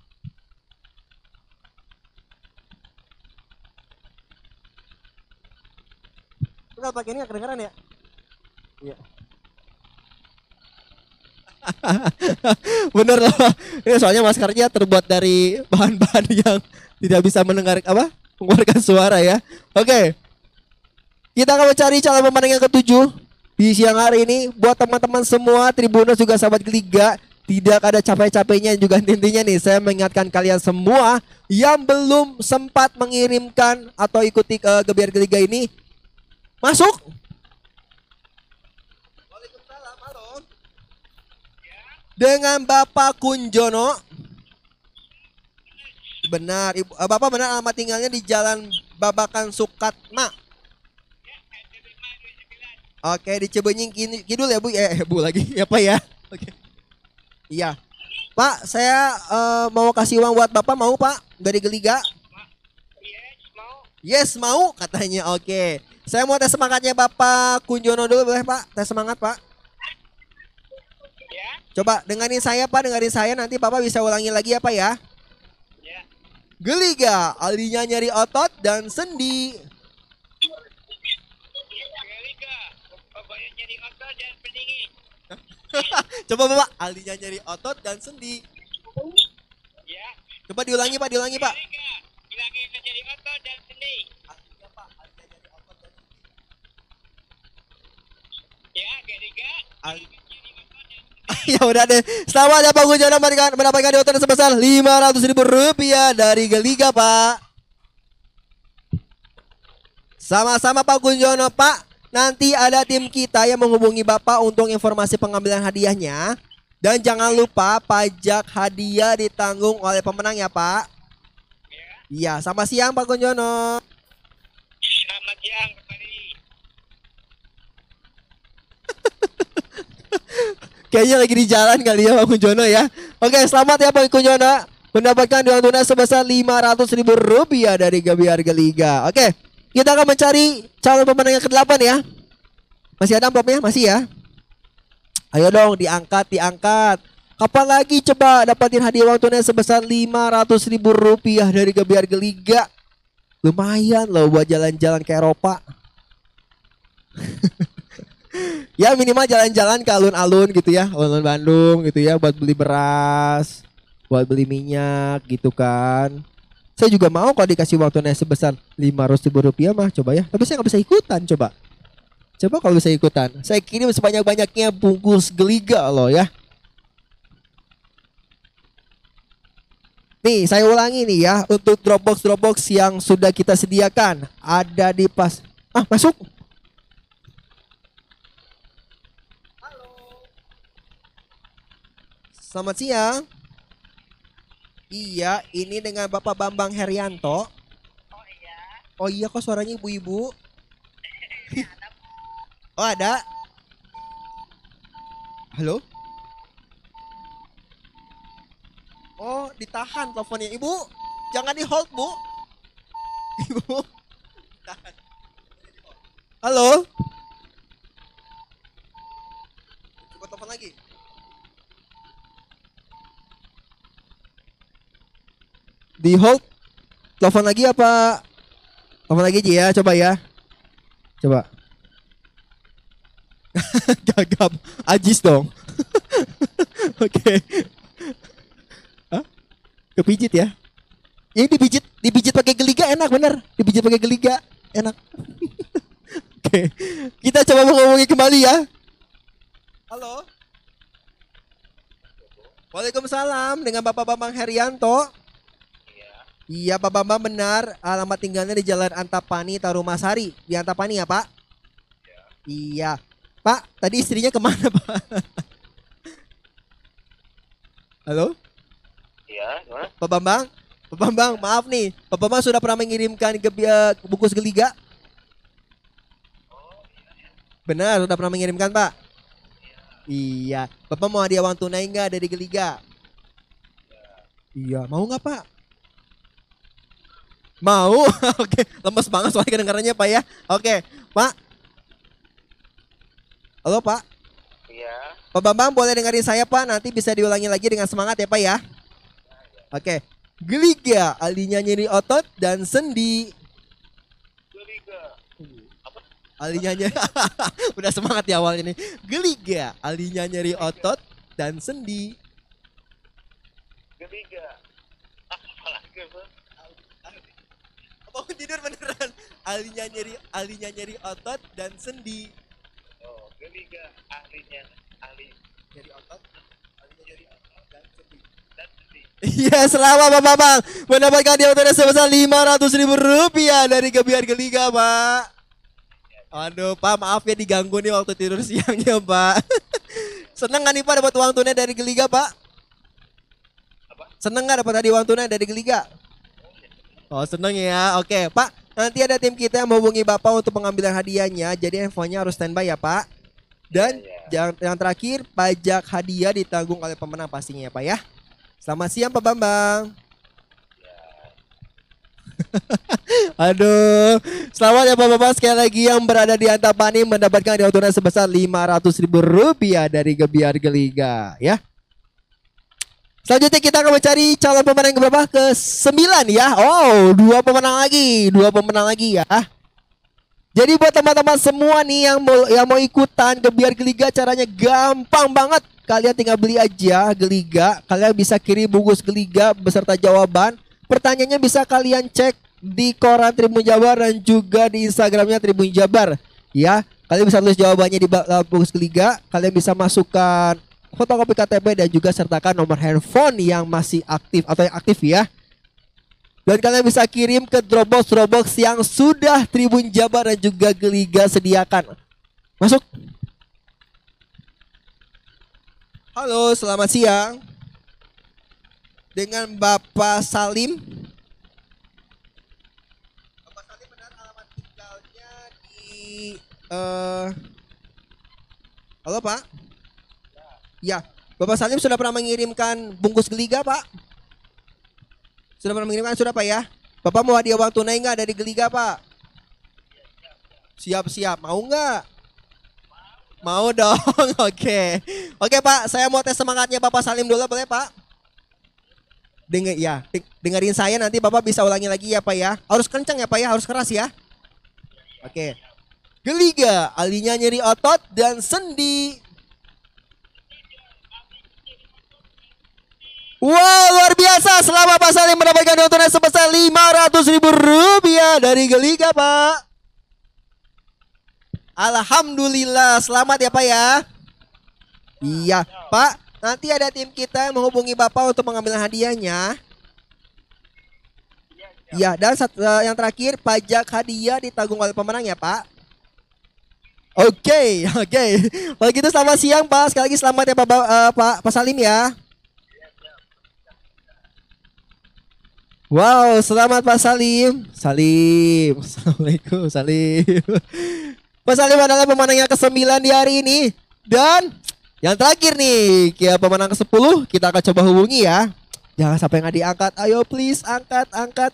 Enggak pakai ini kedengeran ya? Iya. Bener loh. Ini soalnya maskernya terbuat dari bahan-bahan yang tidak bisa mendengar apa? Mengeluarkan suara ya. Oke. Kita akan mencari calon pemenang yang ketujuh di siang hari ini buat teman-teman semua Tribuners juga sahabat Liga tidak ada capek-capeknya juga intinya nih saya mengingatkan kalian semua yang belum sempat mengirimkan atau ikuti ke Gebiar Liga ini masuk Waalaikumsalam, halo dengan Bapak Kunjono. Benar, Ibu, eh, Bapak benar alamat tinggalnya di Jalan Babakan Sukatma. Oke, di Cibenying Kidul ya, Bu. Eh, Bu lagi. Pak ya. Oke. Iya. Pak, saya eh, mau kasih uang buat Bapak, mau Pak? Dari Geliga? Yes, mau katanya. Oke. Saya mau tes semangatnya Bapak Kunjono dulu boleh, Pak? Tes semangat, Pak. Coba dengerin saya Pak, dengerin saya. Nanti Bapak bisa ulangi lagi ya Pak ya. Geliga, alinya nyari otot dan sendi. Coba Bapak, alinya nyari otot dan sendi. Coba diulangi Pak, diulangi Pak. Al- ya udah deh. Selamat ya Pak Gujono mendapatkan mendapatkan diotong sebesar 500 ribu rupiah dari Geliga Pak. Sama-sama Pak Gunjono Pak. Nanti ada tim kita yang menghubungi Bapak untuk informasi pengambilan hadiahnya. Dan jangan lupa pajak hadiah ditanggung oleh pemenang ya Pak. Iya, sama siang Pak Gunjono. Selamat siang kembali. Kayaknya lagi di jalan kali ya Pak Kunjono ya. Oke, selamat ya Pak Kunjono. mendapatkan uang tunai sebesar 500 ribu rupiah dari Gebiar Geliga. Oke, kita akan mencari calon pemenang yang ke-8 ya. Masih ada amplopnya? Masih ya? Ayo dong, diangkat, diangkat. Kapan lagi coba dapatin hadiah uang tunai sebesar 500 ribu rupiah dari Gebiar Geliga? Lumayan loh buat jalan-jalan ke Eropa. ya minimal jalan-jalan ke alun-alun gitu ya, alun-alun Bandung gitu ya buat beli beras, buat beli minyak gitu kan. Saya juga mau kalau dikasih uang tunai sebesar 500 ribu rupiah mah coba ya. Tapi saya nggak bisa ikutan coba. Coba kalau bisa ikutan. Saya kirim sebanyak-banyaknya bungkus geliga loh ya. Nih, saya ulangi nih ya untuk Dropbox Dropbox yang sudah kita sediakan ada di pas. Ah, masuk. Selamat siang. Iya, ini dengan Bapak Bambang Herianto. Oh iya. Oh iya kok suaranya ibu-ibu. oh ada. Halo? Oh, ditahan teleponnya. Ibu, jangan di hold, Bu. Ibu. Halo? Coba telepon lagi. Di hold. Telepon lagi apa? Telepon lagi aja ya, coba ya. Coba. Gagap. Ajis dong. Oke. Hah? Kepijit ya? Ini dipijit, dipijit pakai geliga enak bener. Dipijit pakai geliga enak. Oke. Kita coba menghubungi kembali ya. Halo. Waalaikumsalam dengan Bapak Bambang Herianto. Iya Pak Bambang benar alamat tinggalnya di Jalan Antapani Tarumasari di Antapani ya Pak? Iya. Pak tadi istrinya ke mana Pak? Halo? Iya, gimana? Pak Bambang? Pak Bambang maaf nih Pak Bambang sudah pernah mengirimkan ke bungkus geliga? Benar sudah pernah mengirimkan Pak? Iya. Bapak mau hadiah uang tunai nggak dari geliga? Iya. Mau nggak Pak? Mau? Oke, lemes banget soalnya kedengarannya Pak ya. Oke, Pak. Halo Pak. Iya. Pak Bambang boleh dengerin saya Pak, nanti bisa diulangi lagi dengan semangat ya Pak ya. Oke. Geliga, alinya nyeri otot dan sendi. Geliga. Alinya nyeri. Udah semangat ya awal ini. Geliga, alinya nyeri otot dan sendi. Geliga. Apa lagi, Bang? Bangun tidur beneran. Alinya nyeri, alinya nyeri otot dan sendi. Oh, geliga ahlinya ahli Nyeri otot, alinya nyeri otot dan sendi. dan sedih. Iya, selamat Pak Bambang mendapatkan tunai sebesar 500 ribu rupiah dari Gebiar Geliga, Pak. Aduh, Pak, maaf ya diganggu nih waktu tidur siangnya, Pak. Seneng nggak nih Pak dapat uang tunai dari Geliga, Pak? Apa? Seneng nggak dapat hadiah uang tunai dari Geliga? Oh, seneng ya. Oke, Pak. Nanti ada tim kita yang menghubungi Bapak untuk pengambilan hadiahnya. Jadi handphonenya harus standby ya, Pak. Dan yang, yang terakhir, pajak hadiah ditanggung oleh pemenang pastinya ya, Pak ya. Selamat siang Pak Bambang. Aduh, selamat ya Bapak-Bapak sekali lagi yang berada di Antapani mendapatkan hadiah tunai sebesar 500 ribu rupiah dari Gebiar Geliga ya. Selanjutnya kita akan mencari calon pemenang berapa? Ke 9 ya. Oh, dua pemenang lagi, dua pemenang lagi ya. Jadi buat teman-teman semua nih yang mau yang mau ikutan Gebiar Geliga caranya gampang banget. Kalian tinggal beli aja Geliga, kalian bisa kirim bungkus Geliga beserta jawaban. Pertanyaannya bisa kalian cek di koran Tribun Jabar dan juga di Instagramnya Tribun Jabar. Ya, kalian bisa tulis jawabannya di dalam bungkus Geliga. Kalian bisa masukkan fotokopi KTP dan juga sertakan nomor handphone yang masih aktif atau yang aktif ya. Dan kalian bisa kirim ke Dropbox Dropbox yang sudah Tribun Jabar dan juga Geliga sediakan. Masuk. Halo, selamat siang. Dengan Bapak Salim. Bapak Salim benar alamat tinggalnya di eh Halo, Pak. Ya, Bapak Salim sudah pernah mengirimkan bungkus Geliga, Pak? Sudah pernah mengirimkan sudah Pak ya? Bapak mau hadiah uang tunai nggak dari Geliga Pak? Siap-siap. Mau nggak? Mau dong. Oke. Oke Pak, saya mau tes semangatnya Bapak Salim dulu boleh Pak? Dengar ya, deng- dengerin saya nanti Bapak bisa ulangi lagi ya Pak ya. Harus kencang ya Pak ya, harus keras ya. Oke. Geliga, alinya nyeri otot dan sendi. Wow, luar biasa. Selama Pak Salim mendapatkan uang tunai sebesar 500 ribu rupiah dari Geliga, Pak. Alhamdulillah, selamat ya Pak ya. Iya, Pak. Nanti ada tim kita yang menghubungi Bapak untuk mengambil hadiahnya. Iya, dan eh, yang terakhir pajak hadiah ditanggung oleh pemenang ya Pak. Oke, oke. Kalau gitu selamat siang Pak. Sekali lagi selamat ya Pak, eh, Pak, Pak Salim ya. Wow, selamat Pak Salim. Salim. Assalamualaikum, Salim. Pak Salim adalah pemenang yang ke-9 di hari ini. Dan yang terakhir nih, ya pemenang ke-10 kita akan coba hubungi ya. Jangan sampai nggak diangkat. Ayo please angkat, angkat.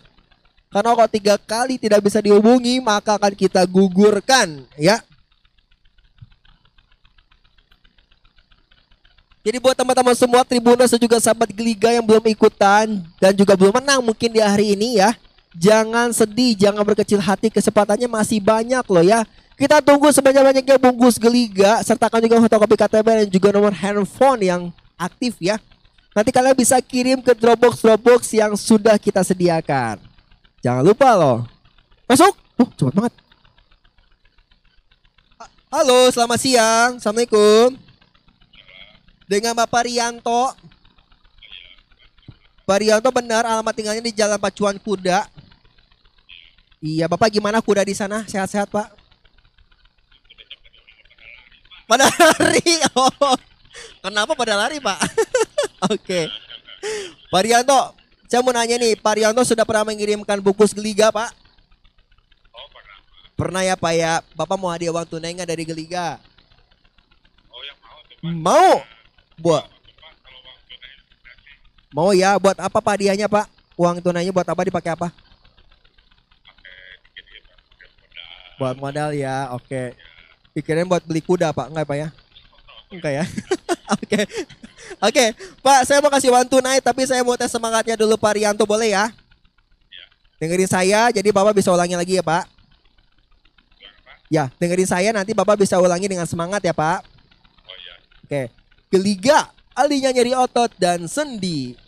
Karena kalau tiga kali tidak bisa dihubungi, maka akan kita gugurkan ya. Jadi buat teman-teman semua Tribuners dan juga sahabat Geliga yang belum ikutan dan juga belum menang mungkin di hari ini ya. Jangan sedih, jangan berkecil hati, kesempatannya masih banyak loh ya. Kita tunggu sebanyak-banyaknya bungkus Geliga sertakan juga fotokopi KTP dan juga nomor handphone yang aktif ya. Nanti kalian bisa kirim ke Dropbox Dropbox yang sudah kita sediakan. Jangan lupa loh. Masuk. Oh, cepat banget. Ha- Halo, selamat siang. Assalamualaikum. Dengan Bapak Rianto. Pak Rianto benar alamat tinggalnya di Jalan Pacuan Kuda. Iya, Bapak gimana kuda di sana? Sehat-sehat, Pak? Pada lari. Oh. Kenapa pada lari, Pak? Oke. Pak Rianto, saya mau nanya nih, Pak Rianto sudah pernah mengirimkan bungkus Geliga, Pak? Oh, pernah. Pernah ya, Pak ya? Bapak mau hadiah uang tunai nggak dari Geliga? Oh, yang mau tuh, Pak. Mau? Buat mau ya? Buat apa Pak hadiahnya, Pak? Uang tunainya buat apa? Dipakai apa? Buat modal ya. Oke. Pikirin buat beli kuda, Pak. Enggak, Pak ya? Enggak ya. Oke. Oke, Pak, saya mau kasih uang tunai tapi saya mau tes semangatnya dulu Pak Rianto boleh ya? Dengerin saya, jadi Bapak bisa ulangi lagi ya, Pak. Ya, dengerin saya nanti Bapak bisa ulangi dengan semangat ya, Pak. Oh, iya. Oke. Geliga, alinya nyeri otot dan sendi.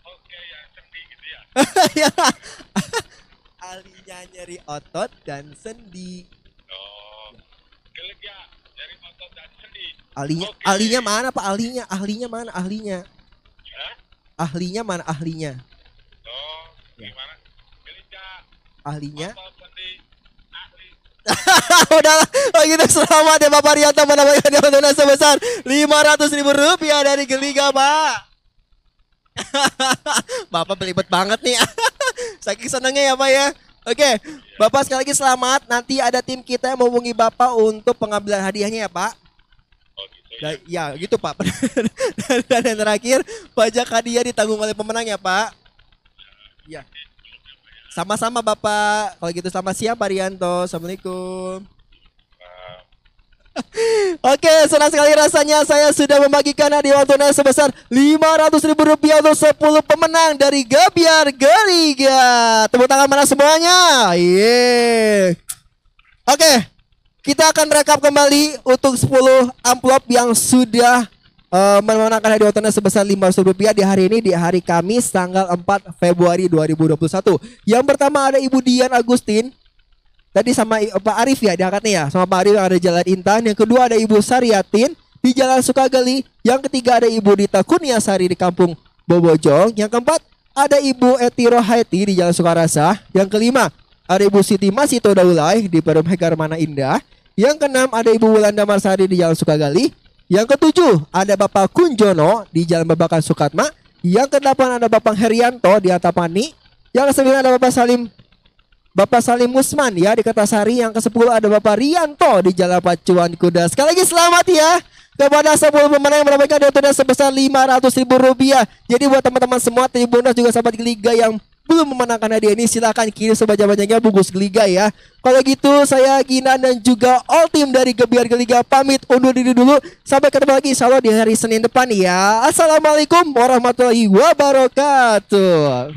Oke ya, sendi gitu ya. Ya. alinya nyeri otot dan sendi. Oh, otot dan sendi. Alinya, Oke. alinya mana Pak? Ahlinya, ahlinya mana? Ahlinya, Hah? ahlinya mana? Ahlinya, Oh, Ya. gimana? Ahlinya. otot. Udah, oh gitu selamat ya Bapak Rianto mendapatkan uang tunai sebesar 500 ribu rupiah dari Geliga Pak. Bapak belibet banget nih. Saking senengnya ya Pak ya. Oke, Bapak sekali lagi selamat. Nanti ada tim kita yang menghubungi Bapak untuk pengambilan hadiahnya ya Pak. Oh, gitu ya. Ya gitu Pak. dan, dan yang terakhir pajak hadiah ditanggung oleh pemenang ya Pak. Ya. Sama-sama Bapak. Kalau gitu selamat siang Pak Rianto. Assalamualaikum. Oke, senang sekali rasanya saya sudah membagikan hadiah tunai sebesar 500 ribu rupiah untuk 10 pemenang dari Gabiar Geliga. Tepuk tangan mana semuanya? Yeay. Oke, kita akan rekap kembali untuk 10 amplop yang sudah eh, memenangkan hadiah tunai sebesar 500 rupiah di hari ini di hari Kamis tanggal 4 Februari 2021. Yang pertama ada Ibu Dian Agustin Tadi sama Pak Arif ya diangkatnya ya sama Pak Arif ada Jalan Intan. Yang kedua ada Ibu Sariatin di Jalan Sukagali. Yang ketiga ada Ibu Dita Kurniasari di Kampung Bobojong. Yang keempat ada Ibu Eti Rohaiti di Jalan Sukarasa. Yang kelima ada Ibu Siti Masito Daulay di Perum Hegarmana Indah. Yang keenam ada Ibu Wulanda Marsari di Jalan Sukagali. Yang ketujuh ada Bapak Kunjono di Jalan Babakan Sukatma. Yang kedelapan ada Bapak Herianto di Antapani. Yang kesembilan ada Bapak Salim Bapak Salim Musman ya di Kertasari yang ke-10 ada Bapak Rianto di Jalan Pacuan Kuda. Sekali lagi selamat ya kepada 10 pemenang yang mendapatkan donor sebesar 500 ribu rupiah. Jadi buat teman-teman semua Tribuners juga sahabat Liga yang belum memenangkan hadiah ini silahkan kirim sebanyak-banyaknya bungkus Liga ya. Kalau gitu saya Gina dan juga all tim dari Gebiar Liga pamit undur diri dulu. Sampai ketemu lagi insya Allah di hari Senin depan ya. Assalamualaikum warahmatullahi wabarakatuh.